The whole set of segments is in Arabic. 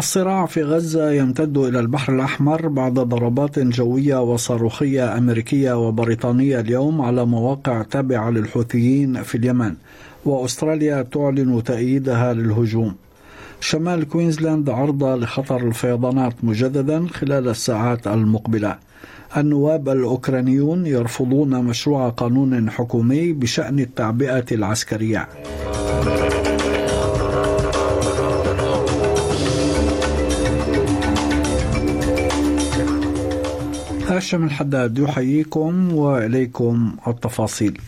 الصراع في غزة يمتد إلى البحر الأحمر بعد ضربات جوية وصاروخية أمريكية وبريطانية اليوم على مواقع تابعة للحوثيين في اليمن وأستراليا تعلن تأييدها للهجوم. شمال كوينزلاند عرضة لخطر الفيضانات مجددا خلال الساعات المقبلة. النواب الأوكرانيون يرفضون مشروع قانون حكومي بشأن التعبئة العسكرية. هاشم الحداد يحييكم وإليكم التفاصيل.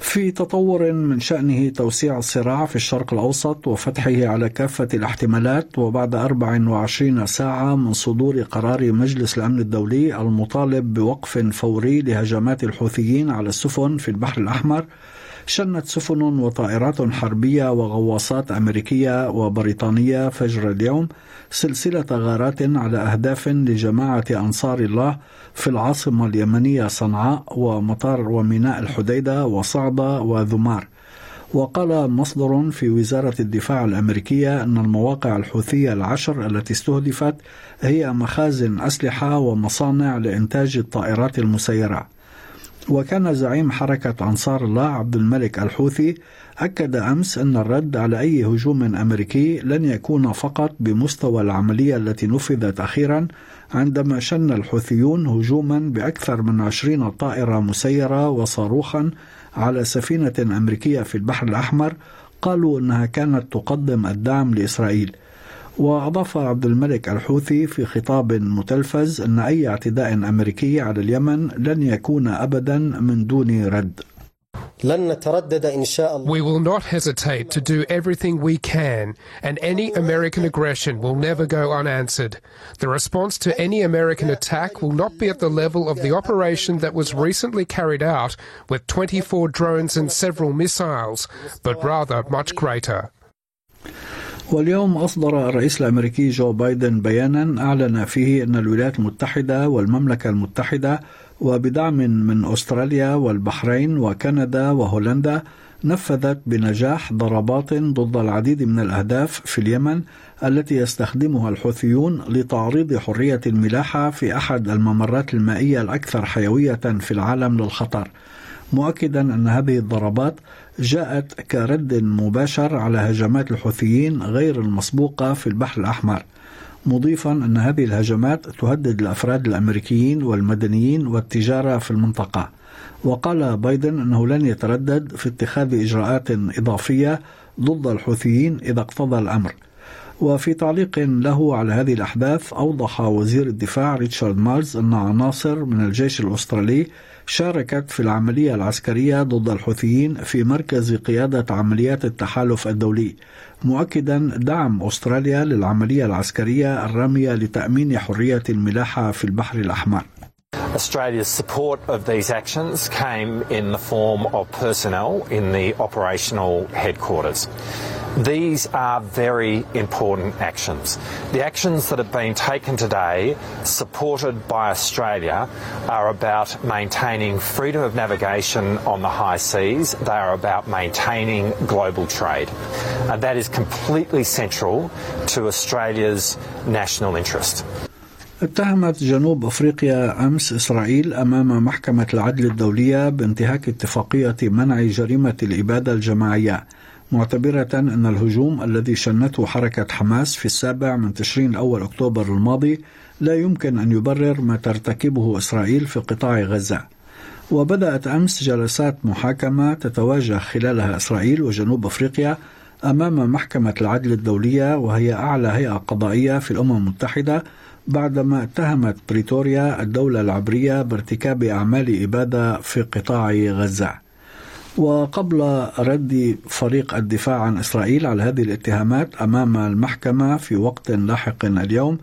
في تطور من شأنه توسيع الصراع في الشرق الأوسط وفتحه على كافة الاحتمالات وبعد 24 ساعة من صدور قرار مجلس الأمن الدولي المطالب بوقف فوري لهجمات الحوثيين على السفن في البحر الأحمر شنت سفن وطائرات حربية وغواصات أمريكية وبريطانية فجر اليوم سلسلة غارات على أهداف لجماعة أنصار الله في العاصمة اليمنية صنعاء ومطار وميناء الحديدة وصعدة وذمار. وقال مصدر في وزارة الدفاع الأمريكية أن المواقع الحوثية العشر التي استهدفت هي مخازن أسلحة ومصانع لإنتاج الطائرات المسيرة. وكان زعيم حركة أنصار الله عبد الملك الحوثي أكد أمس أن الرد على أي هجوم أمريكي لن يكون فقط بمستوى العملية التي نفذت أخيرا عندما شن الحوثيون هجوما بأكثر من عشرين طائرة مسيرة وصاروخا على سفينة أمريكية في البحر الأحمر قالوا أنها كانت تقدم الدعم لإسرائيل. وأضاف عبد الملك الحوثي في خطاب متلفز أن أي اعتداء أمريكي على اليمن لن يكون أبدا من دون رد لن نتردد إن شاء الله We will not hesitate to do everything we can, and any American aggression will never go unanswered. The response to any American attack will not be at the level of the operation that was recently carried out with 24 drones and several missiles, but rather much greater. واليوم أصدر الرئيس الأمريكي جو بايدن بيانا أعلن فيه أن الولايات المتحدة والمملكة المتحدة وبدعم من أستراليا والبحرين وكندا وهولندا نفذت بنجاح ضربات ضد العديد من الأهداف في اليمن التي يستخدمها الحوثيون لتعريض حرية الملاحة في أحد الممرات المائية الأكثر حيوية في العالم للخطر. مؤكدا أن هذه الضربات جاءت كرد مباشر على هجمات الحوثيين غير المسبوقة في البحر الأحمر مضيفا أن هذه الهجمات تهدد الأفراد الأمريكيين والمدنيين والتجارة في المنطقة. وقال بايدن أنه لن يتردد في اتخاذ إجراءات إضافية ضد الحوثيين إذا اقتضى الأمر. وفي تعليق له على هذه الأحداث أوضح وزير الدفاع ريتشارد مارز أن عناصر من الجيش الأسترالي شاركت في العملية العسكرية ضد الحوثيين في مركز قيادة عمليات التحالف الدولي مؤكدا دعم أستراليا للعملية العسكرية الرامية لتأمين حرية الملاحة في البحر الأحمر Australia's support of these actions came in the form of personnel in the operational headquarters. These are very important actions. The actions that have been taken today, supported by Australia, are about maintaining freedom of navigation on the high seas. They are about maintaining global trade. And that is completely central to Australia's national interest. اتهمت جنوب افريقيا امس اسرائيل امام محكمه العدل الدوليه بانتهاك اتفاقيه منع جريمه الاباده الجماعيه معتبرة أن الهجوم الذي شنته حركة حماس في السابع من تشرين الأول أكتوبر الماضي لا يمكن أن يبرر ما ترتكبه إسرائيل في قطاع غزة. وبدأت أمس جلسات محاكمة تتواجه خلالها إسرائيل وجنوب أفريقيا أمام محكمة العدل الدولية وهي أعلى هيئة قضائية في الأمم المتحدة بعدما اتهمت بريتوريا الدولة العبرية بارتكاب أعمال إبادة في قطاع غزة. وقبل رد فريق الدفاع عن إسرائيل على هذه الاتهامات أمام المحكمة في وقت لاحق اليوم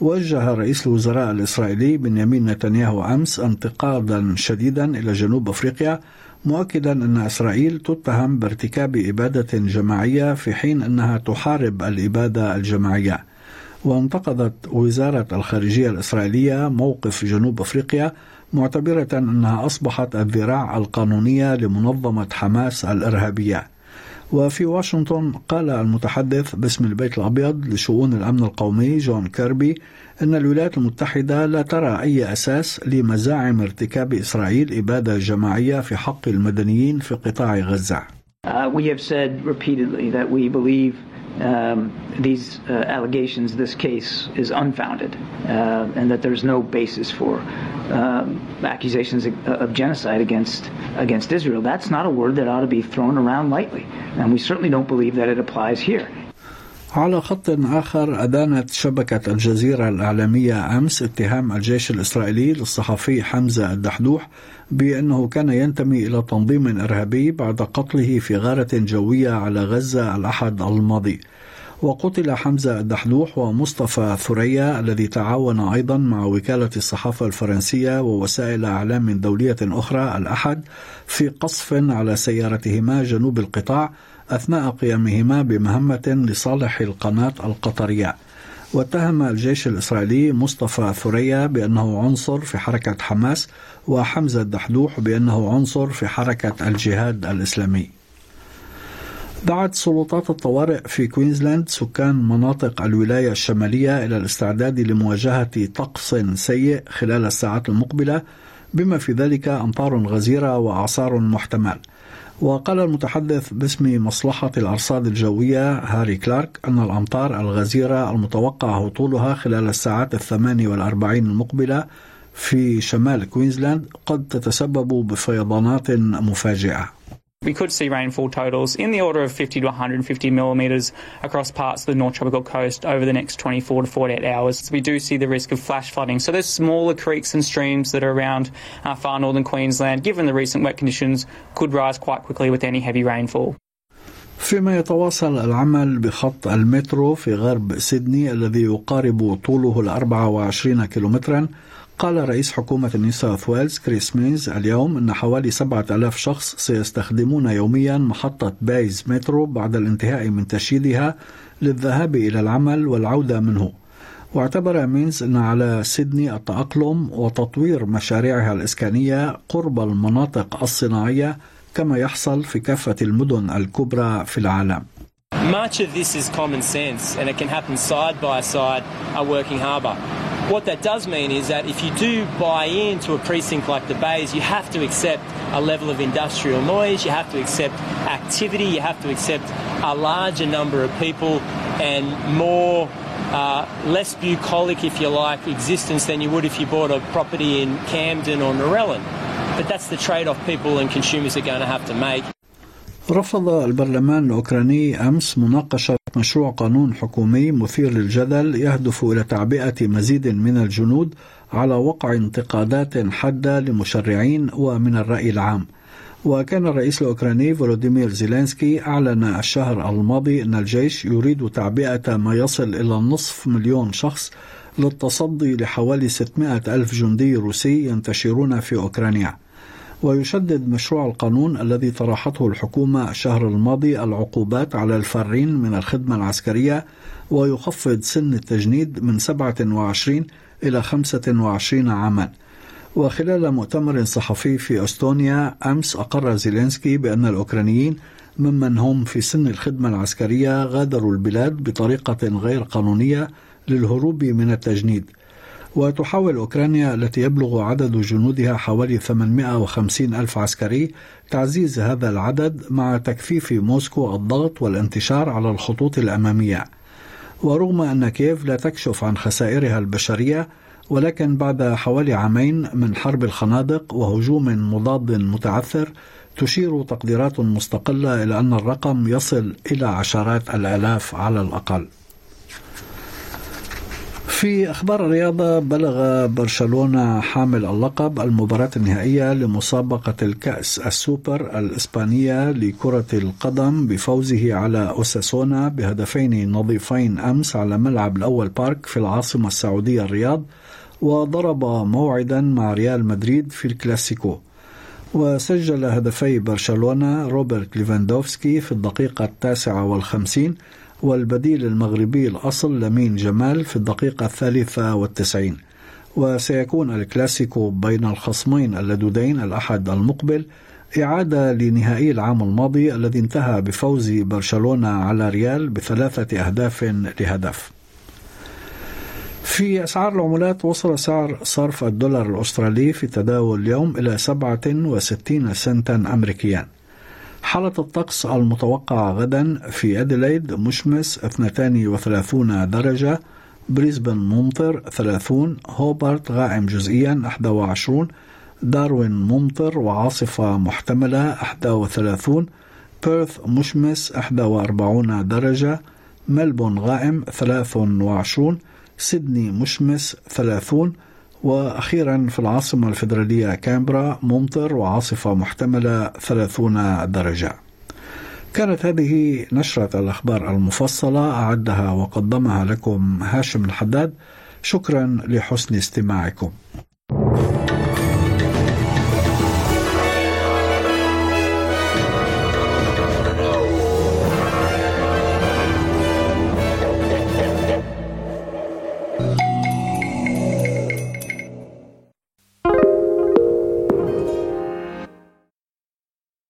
وجه رئيس الوزراء الإسرائيلي بنيامين نتنياهو أمس انتقادا شديدا إلى جنوب أفريقيا مؤكدا أن إسرائيل تتهم بارتكاب إبادة جماعية في حين أنها تحارب الإبادة الجماعية. وانتقدت وزارة الخارجية الإسرائيلية موقف جنوب أفريقيا معتبرة أنها أصبحت الذراع القانونية لمنظمة حماس الإرهابية وفي واشنطن قال المتحدث باسم البيت الأبيض لشؤون الأمن القومي جون كيربي أن الولايات المتحدة لا ترى أي أساس لمزاعم ارتكاب إسرائيل إبادة جماعية في حق المدنيين في قطاع غزة. Uh, we have said repeatedly that we believe um, these uh, allegations, this case is unfounded, uh, and that there's no basis for um, accusations of genocide against against Israel. That's not a word that ought to be thrown around lightly, and we certainly don't believe that it applies here. على خط آخر أدانت شبكة الجزيرة الإعلامية أمس اتهام الجيش الإسرائيلي للصحفي حمزة الدحدوح بأنه كان ينتمي إلى تنظيم إرهابي بعد قتله في غارة جوية على غزة الأحد الماضي. وقتل حمزة الدحدوح ومصطفى ثريا الذي تعاون أيضا مع وكالة الصحافة الفرنسية ووسائل أعلام دولية أخرى الأحد في قصف على سيارتهما جنوب القطاع أثناء قيامهما بمهمة لصالح القناة القطرية. واتهم الجيش الإسرائيلي مصطفى ثريا بأنه عنصر في حركة حماس وحمزة الدحدوح بأنه عنصر في حركة الجهاد الإسلامي. دعت سلطات الطوارئ في كوينزلاند سكان مناطق الولاية الشمالية إلى الاستعداد لمواجهة طقس سيء خلال الساعات المقبلة بما في ذلك أمطار غزيرة وأعصار محتمل. وقال المتحدث باسم مصلحة الأرصاد الجوية هاري كلارك أن الأمطار الغزيرة المتوقع هطولها خلال الساعات الثمان والأربعين المقبلة في شمال كوينزلاند قد تتسبب بفيضانات مفاجئة. We could see rainfall totals in the order of 50 to 150 millimetres across parts of the North Tropical Coast over the next 24 to 48 hours. We do see the risk of flash flooding. So there's smaller creeks and streams that are around uh, far northern Queensland, given the recent wet conditions, could rise quite quickly with any heavy rainfall. فيما يتواصل العمل بخط المترو في غرب سيدني الذي يقارب طوله ال 24 كيلومترا قال رئيس حكومة نيو ساوث ويلز كريس مينز اليوم أن حوالي 7000 شخص سيستخدمون يوميا محطة بايز مترو بعد الانتهاء من تشييدها للذهاب إلى العمل والعودة منه واعتبر مينز أن على سيدني التأقلم وتطوير مشاريعها الإسكانية قرب المناطق الصناعية كما يحصل في كافة المدن الكبرى في العالم Much of this is common sense and it can happen side by side a working harbour. What that does mean is that if you do buy into a precinct like the Bays, you have to accept a level of industrial noise, you have to accept activity, you have to accept a larger number of people and more uh, less bucolic, if you like, existence than you would if you bought a property in Camden or Norellan. But that's the trade off people and consumers are going to have to make. رفض البرلمان الأوكراني أمس مناقشة مشروع قانون حكومي مثير للجدل يهدف إلى تعبئة مزيد من الجنود على وقع انتقادات حادة لمشرعين ومن الرأي العام. وكان الرئيس الأوكراني فولوديمير زيلينسكي أعلن الشهر الماضي أن الجيش يريد تعبئة ما يصل إلى نصف مليون شخص للتصدي لحوالي 600 ألف جندي روسي ينتشرون في أوكرانيا. ويشدد مشروع القانون الذي طرحته الحكومة الشهر الماضي العقوبات على الفارين من الخدمة العسكرية ويخفض سن التجنيد من 27 إلى 25 عاما. وخلال مؤتمر صحفي في أستونيا أمس أقر زيلينسكي بأن الأوكرانيين ممن هم في سن الخدمة العسكرية غادروا البلاد بطريقة غير قانونية للهروب من التجنيد. وتحاول أوكرانيا التي يبلغ عدد جنودها حوالي 850 ألف عسكري تعزيز هذا العدد مع تكثيف موسكو الضغط والانتشار على الخطوط الأمامية. ورغم أن كييف لا تكشف عن خسائرها البشرية ولكن بعد حوالي عامين من حرب الخنادق وهجوم مضاد متعثر تشير تقديرات مستقلة إلى أن الرقم يصل إلى عشرات الآلاف على الأقل. في أخبار الرياضة بلغ برشلونة حامل اللقب المباراة النهائية لمسابقة الكأس السوبر الإسبانية لكرة القدم بفوزه على أوساسونا بهدفين نظيفين أمس على ملعب الأول بارك في العاصمة السعودية الرياض وضرب موعدا مع ريال مدريد في الكلاسيكو. وسجل هدفي برشلونة روبرت ليفاندوفسكي في الدقيقة التاسعة والخمسين والبديل المغربي الأصل لمين جمال في الدقيقة الثالثة والتسعين. وسيكون الكلاسيكو بين الخصمين اللدودين الأحد المقبل إعادة لنهائي العام الماضي الذي انتهى بفوز برشلونة على ريال بثلاثة أهداف لهدف. في أسعار العملات وصل سعر صرف الدولار الأسترالي في تداول اليوم إلى 67 سنتا أمريكيا. حالة الطقس المتوقعة غدا في أديلايد مشمس 32 درجة بريسبن ممطر 30 هوبارت غائم جزئيا 21 داروين ممطر وعاصفة محتملة 31 بيرث مشمس 41 درجة ملبون غائم 23 سيدني مشمس 30 وأخيرا في العاصمة الفيدرالية كامبرا ممطر وعاصفة محتملة 30 درجة. كانت هذه نشرة الأخبار المفصلة أعدها وقدمها لكم هاشم الحداد. شكرا لحسن استماعكم.